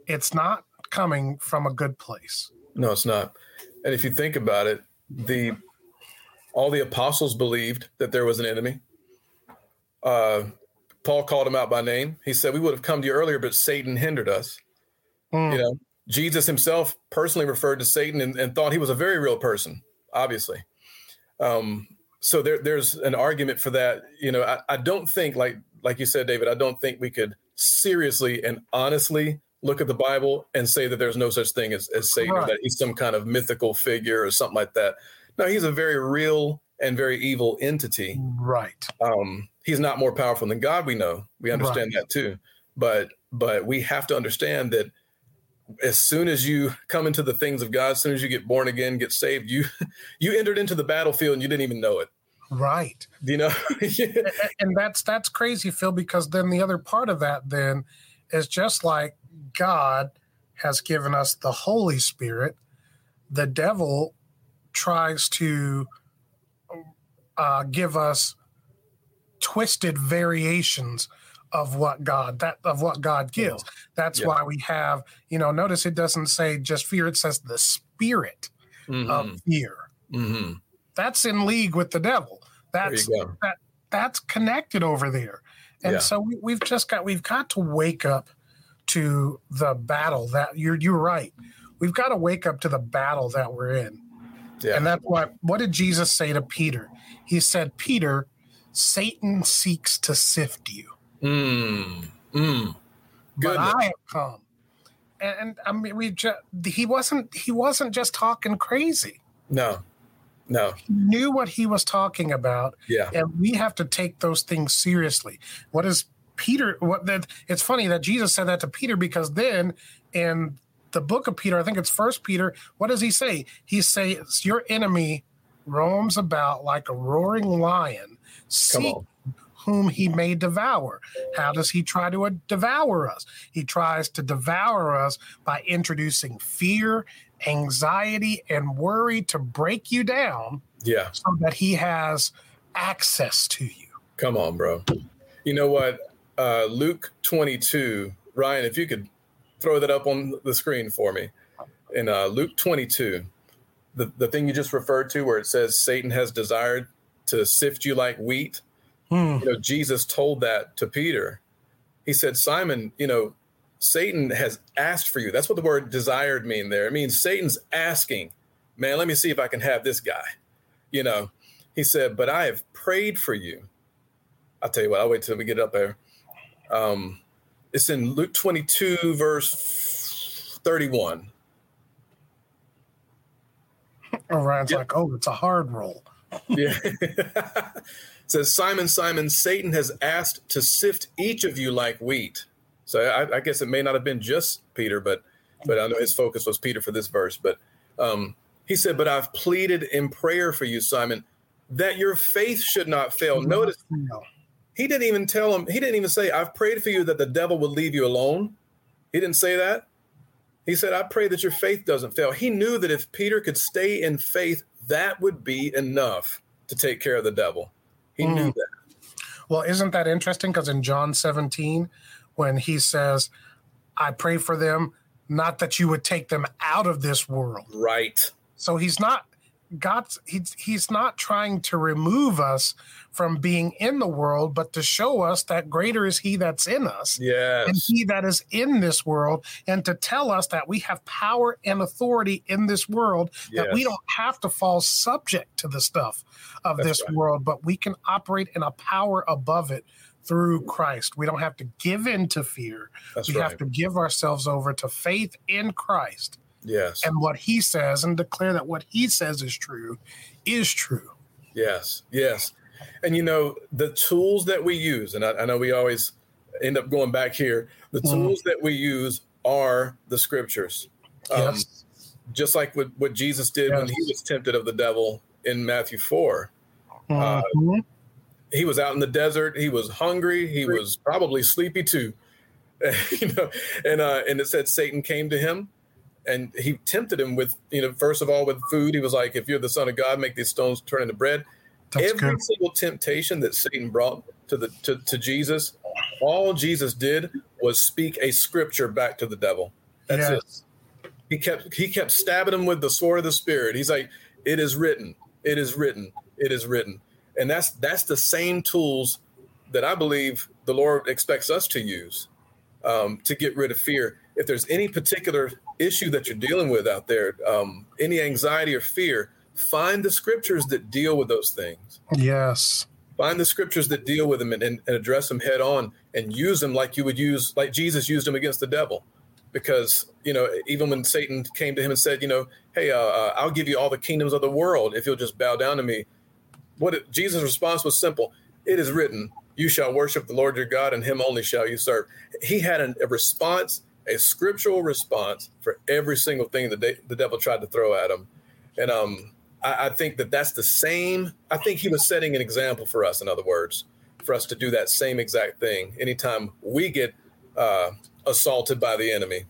it's not coming from a good place. No, it's not. And if you think about it, the all the apostles believed that there was an enemy. Uh, Paul called him out by name. He said, "We would have come to you earlier, but Satan hindered us." Mm. You know, Jesus himself personally referred to Satan and, and, thought he was a very real person. Obviously, um, so there, there's an argument for that. You know, I, I don't think, like like you said, David, I don't think we could seriously and honestly look at the Bible and say that there's no such thing as, as Satan, right. that he's some kind of mythical figure or something like that. No, he's a very real and very evil entity. Right. Um, he's not more powerful than God. We know. We understand right. that too. But but we have to understand that as soon as you come into the things of God, as soon as you get born again, get saved, you <laughs> you entered into the battlefield and you didn't even know it. Right. You know? <laughs> and that's that's crazy, Phil, because then the other part of that then is just like God has given us the Holy Spirit, the devil tries to uh, give us twisted variations of what God that of what God gives. That's yeah. why we have, you know, notice it doesn't say just fear, it says the spirit mm-hmm. of fear. Mm-hmm. That's in league with the devil. That's that that's connected over there. And yeah. so we, we've just got we've got to wake up to the battle that you're you're right. We've got to wake up to the battle that we're in. Yeah. And that's what what did Jesus say to Peter? He said, Peter, Satan seeks to sift you. Mm. Mm. But I have come. And, and I mean we just he wasn't he wasn't just talking crazy. No. No. He knew what he was talking about. Yeah. And we have to take those things seriously. What is Peter, what that it's funny that Jesus said that to Peter because then in the book of Peter, I think it's First Peter. What does he say? He says, "Your enemy roams about like a roaring lion, seek whom he may devour." How does he try to devour us? He tries to devour us by introducing fear, anxiety, and worry to break you down. Yeah, so that he has access to you. Come on, bro. You know what? uh, Luke 22. Ryan, if you could throw that up on the screen for me. In uh, Luke 22, the, the thing you just referred to, where it says Satan has desired to sift you like wheat. Hmm. You know, Jesus told that to Peter. He said, Simon, you know, Satan has asked for you. That's what the word desired mean there. It means Satan's asking, man, let me see if I can have this guy. You know, he said, but I have prayed for you. I'll tell you what, I'll wait till we get up there. Um, it's in Luke 22, verse 31. Ryan's yep. like, oh, it's a hard roll. <laughs> yeah. <laughs> it says, Simon, Simon, Satan has asked to sift each of you like wheat. So I, I, guess it may not have been just Peter, but but I know his focus was Peter for this verse. But um, he said, But I've pleaded in prayer for you, Simon, that your faith should not fail. Notice he didn't even tell him, he didn't even say, I've prayed for you that the devil would leave you alone. He didn't say that. He said, I pray that your faith doesn't fail. He knew that if Peter could stay in faith, that would be enough to take care of the devil. He mm. knew that. Well, isn't that interesting? Because in John 17, when he says, I pray for them, not that you would take them out of this world. Right. So he's not God's he's he's not trying to remove us from being in the world, but to show us that greater is he that's in us yes. and he that is in this world, and to tell us that we have power and authority in this world, yes. that we don't have to fall subject to the stuff of that's this right. world, but we can operate in a power above it through Christ. We don't have to give in to fear. That's we right. have to give ourselves over to faith in Christ Yes. And what he says and declare that what he says is true is true. Yes. Yes. And you know, the tools that we use, and I, I know we always end up going back here, the mm. tools that we use are the scriptures. Um, yes. just like what, what Jesus did yes. when he was tempted of the devil in Matthew 4. Uh, mm-hmm. He was out in the desert. He was hungry. He was probably sleepy too. <laughs> you know, and uh, and it said Satan came to him, and he tempted him with you know first of all with food. He was like, "If you're the son of God, make these stones turn into bread." That's Every good. single temptation that Satan brought to the to, to Jesus, all Jesus did was speak a scripture back to the devil. That's yes. it. He kept he kept stabbing him with the sword of the spirit. He's like, "It is written. It is written. It is written." And that's that's the same tools that I believe the Lord expects us to use um, to get rid of fear. If there's any particular issue that you're dealing with out there, um, any anxiety or fear, find the scriptures that deal with those things. Yes. Find the scriptures that deal with them and, and, and address them head on and use them like you would use, like Jesus used them against the devil. Because, you know, even when Satan came to him and said, you know, hey, uh, uh, I'll give you all the kingdoms of the world if you'll just bow down to me. What it, Jesus' response was simple It is written, you shall worship the Lord your God, and him only shall you serve. He had an, a response, a scriptural response for every single thing that de- the devil tried to throw at him. And um, I, I, think that that's the same. I think he was setting an example for us, in other words, for us to do that same exact thing anytime we get uh, assaulted by the enemy.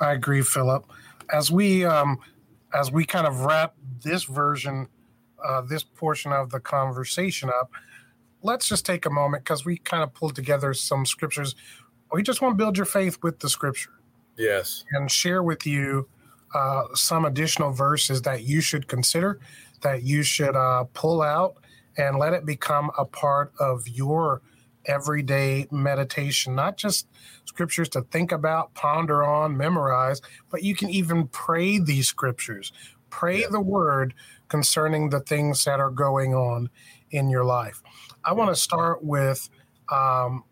I agree, Philip. As we um, as we kind of wrap this version uh, this portion of the conversation up, let's just take a moment because we kind of pulled together some scriptures. We just want to build your faith with the scripture. Yes. And share with you uh, some additional verses that you should consider, that you should uh, pull out and let it become a part of your everyday meditation, not just scriptures to think about, ponder on, memorize, but you can even pray these scriptures. Pray yeah. the word concerning the things that are going on in your life. I want to start with um,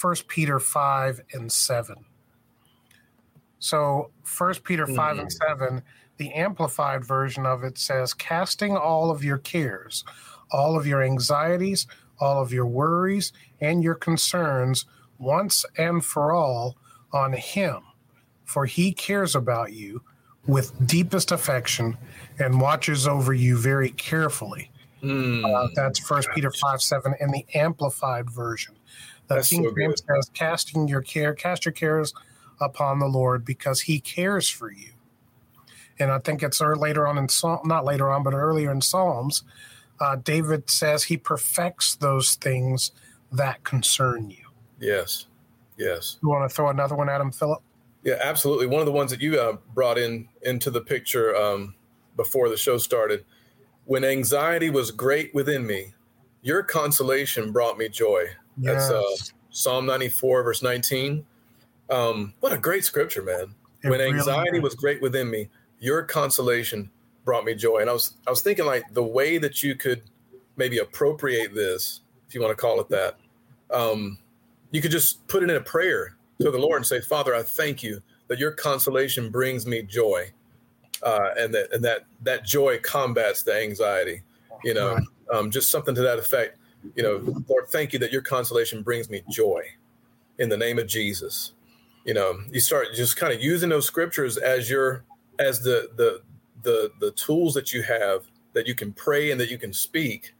1 Peter 5 and 7. So, 1 Peter 5 mm-hmm. and 7, the amplified version of it says, casting all of your cares, all of your anxieties, all of your worries, and your concerns once and for all on Him, for He cares about you with deepest affection and watches over you very carefully. Mm. Uh, that's First Peter five seven in the amplified version. The that's King so James says, "Casting your care, cast your cares upon the Lord, because He cares for you." And I think it's later on in Psalm, not later on, but earlier in Psalms, uh, David says He perfects those things that concern you. Yes, yes. You want to throw another one at him, Philip? Yeah, absolutely. One of the ones that you uh, brought in into the picture um, before the show started. When anxiety was great within me, your consolation brought me joy. Yes. That's uh, Psalm 94, verse 19. Um, what a great scripture, man. It when anxiety really was great within me, your consolation brought me joy. And I was I was thinking like the way that you could maybe appropriate this, if you want to call it that, um, you could just put it in a prayer to the Lord and say, Father, I thank you that your consolation brings me joy. Uh, and that and that that joy combats the anxiety, you know, um, just something to that effect. You know, Lord, thank you that your consolation brings me joy, in the name of Jesus. You know, you start just kind of using those scriptures as your as the the the the tools that you have that you can pray and that you can speak.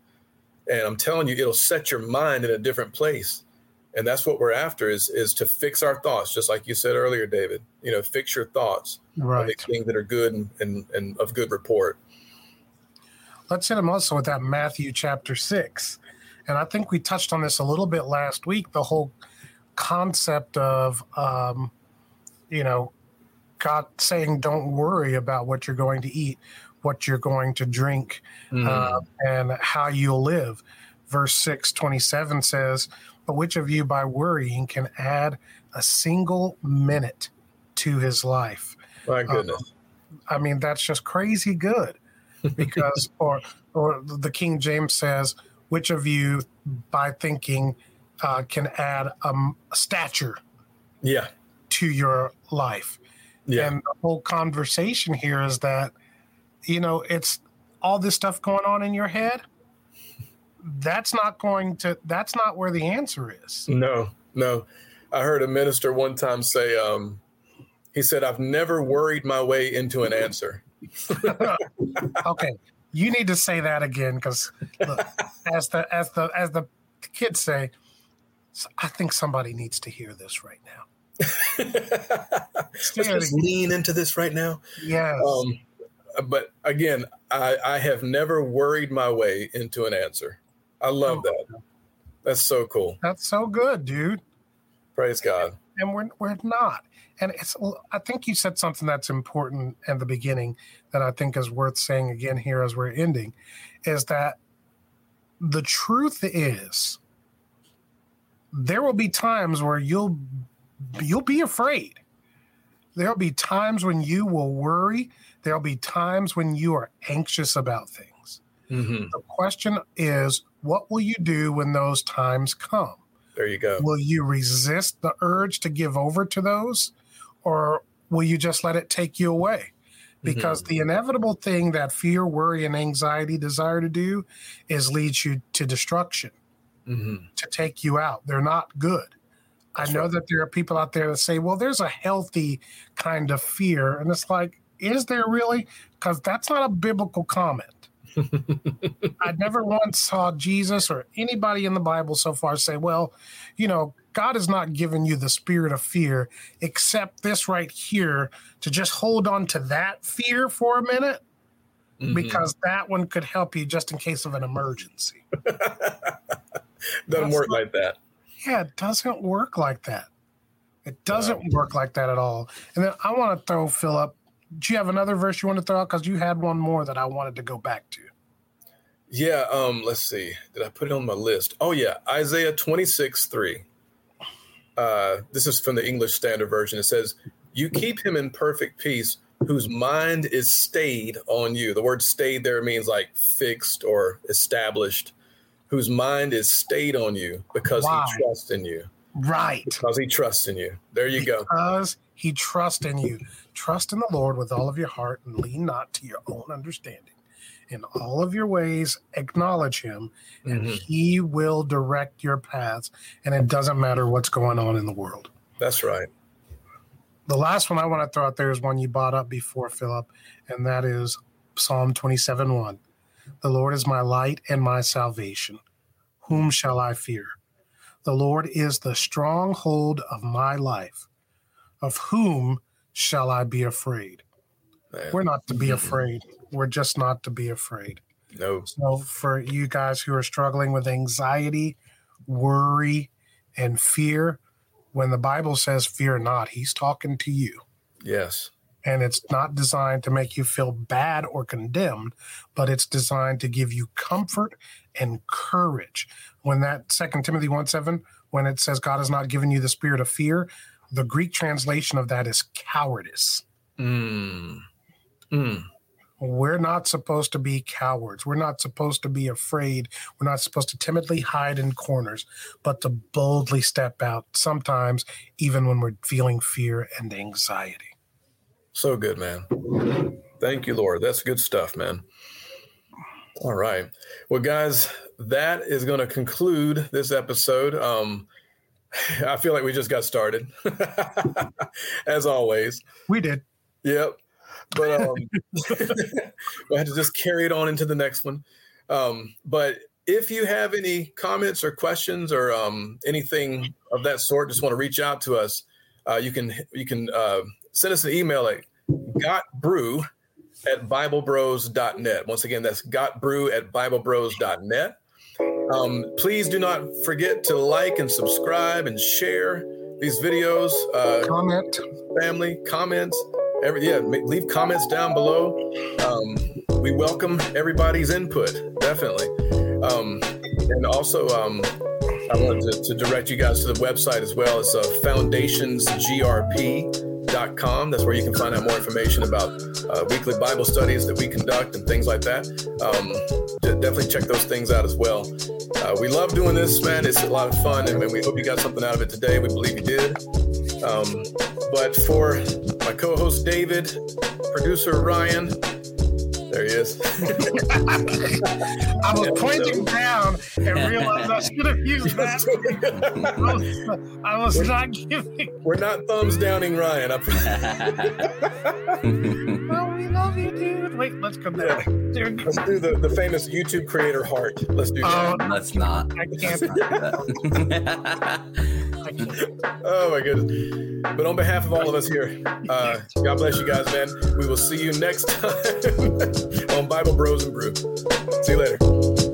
And I'm telling you, it'll set your mind in a different place and that's what we're after is is to fix our thoughts just like you said earlier david you know fix your thoughts right. things that are good and, and, and of good report. Let's hit them also with that matthew chapter 6 and i think we touched on this a little bit last week the whole concept of um, you know god saying don't worry about what you're going to eat what you're going to drink mm. uh, and how you'll live. Verse 6 27 says but which of you, by worrying, can add a single minute to his life? My uh, goodness. I mean, that's just crazy good. Because, <laughs> or, or the King James says, which of you, by thinking, uh, can add a, a stature yeah. to your life? Yeah. And the whole conversation here is that, you know, it's all this stuff going on in your head that's not going to that's not where the answer is no no i heard a minister one time say um He said, "I've never worried my way into an answer." <laughs> okay, you need to say that again because as the as the as the kids say, I think somebody needs to hear this right now. <laughs> Let's just lean into this right now. Yes. Um, but again, I, I have never worried my way into an answer. I love oh, that. That's so cool. That's so good, dude. Praise God. And we're we're not. And it's I think you said something that's important in the beginning that I think is worth saying again here as we're ending is that the truth is there will be times where you'll you'll be afraid. There'll be times when you will worry. There'll be times when you are anxious about things. Mm-hmm. The question is, what will you do when those times come? There you go. Will you resist the urge to give over to those, or will you just let it take you away? Because mm-hmm. the inevitable thing that fear, worry, and anxiety desire to do is lead you to destruction, mm-hmm. to take you out. They're not good. That's I know right. that there are people out there that say, well, there's a healthy kind of fear. And it's like, is there really? Because that's not a biblical comment. I never once saw Jesus or anybody in the Bible so far say, well, you know, God has not given you the spirit of fear, except this right here to just hold on to that fear for a minute, mm-hmm. because that one could help you just in case of an emergency. <laughs> Doesn't work not, like that. Yeah, it doesn't work like that. It doesn't wow. work like that at all. And then I want to throw Philip. Do you have another verse you want to throw out? Because you had one more that I wanted to go back to. Yeah, um, let's see. Did I put it on my list? Oh yeah, Isaiah 26, 3. Uh, this is from the English Standard Version. It says, You keep him in perfect peace whose mind is stayed on you. The word stayed there means like fixed or established whose mind is stayed on you because Why? he trusts in you. Right. Because he trusts in you. There you because go. Because he trusts in you. Trust in the Lord with all of your heart and lean not to your own understanding. In all of your ways, acknowledge him, and mm-hmm. he will direct your paths. And it doesn't matter what's going on in the world. That's right. The last one I want to throw out there is one you brought up before, Philip, and that is Psalm 27 1. The Lord is my light and my salvation. Whom shall I fear? The Lord is the stronghold of my life. Of whom shall I be afraid? Man. We're not to be afraid. We're just not to be afraid. No. So, for you guys who are struggling with anxiety, worry, and fear, when the Bible says fear not, he's talking to you. Yes and it's not designed to make you feel bad or condemned but it's designed to give you comfort and courage when that second timothy 1 7 when it says god has not given you the spirit of fear the greek translation of that is cowardice mm. Mm. We're not supposed to be cowards. We're not supposed to be afraid. We're not supposed to timidly hide in corners, but to boldly step out, sometimes even when we're feeling fear and anxiety. So good, man. Thank you, Lord. That's good stuff, man. All right. Well, guys, that is going to conclude this episode. Um, <laughs> I feel like we just got started, <laughs> as always. We did. Yep. But um, <laughs> we had to just carry it on into the next one. Um, but if you have any comments or questions or um, anything of that sort, just want to reach out to us. Uh, you can you can uh, send us an email at gotbrew at biblebros.net. Once again, that's gotbrew at biblebros.net. Um, please do not forget to like and subscribe and share these videos. Uh, Comment. Family, comments. Every, yeah, leave comments down below. Um, we welcome everybody's input, definitely. Um, and also, um, I wanted to, to, direct you guys to the website as well. It's uh, foundationsgrp.com com. That's where you can find out more information about uh, weekly Bible studies that we conduct and things like that. Um, definitely check those things out as well. Uh, we love doing this, man. It's a lot of fun, and we hope you got something out of it today. We believe you did. Um, but for my co-host David, producer Ryan, There he is. <laughs> I was pointing down and realized I should have used that. I was, I was not giving. We're not thumbs downing Ryan. <laughs> Wait, let's come back. Yeah. Let's do the, the famous YouTube creator heart. Let's do that. Uh, let's not. I can't. <laughs> I can't. Oh my goodness. But on behalf of all of us here, uh, God bless you guys, man. We will see you next <laughs> time on Bible Bros and Brew. See you later.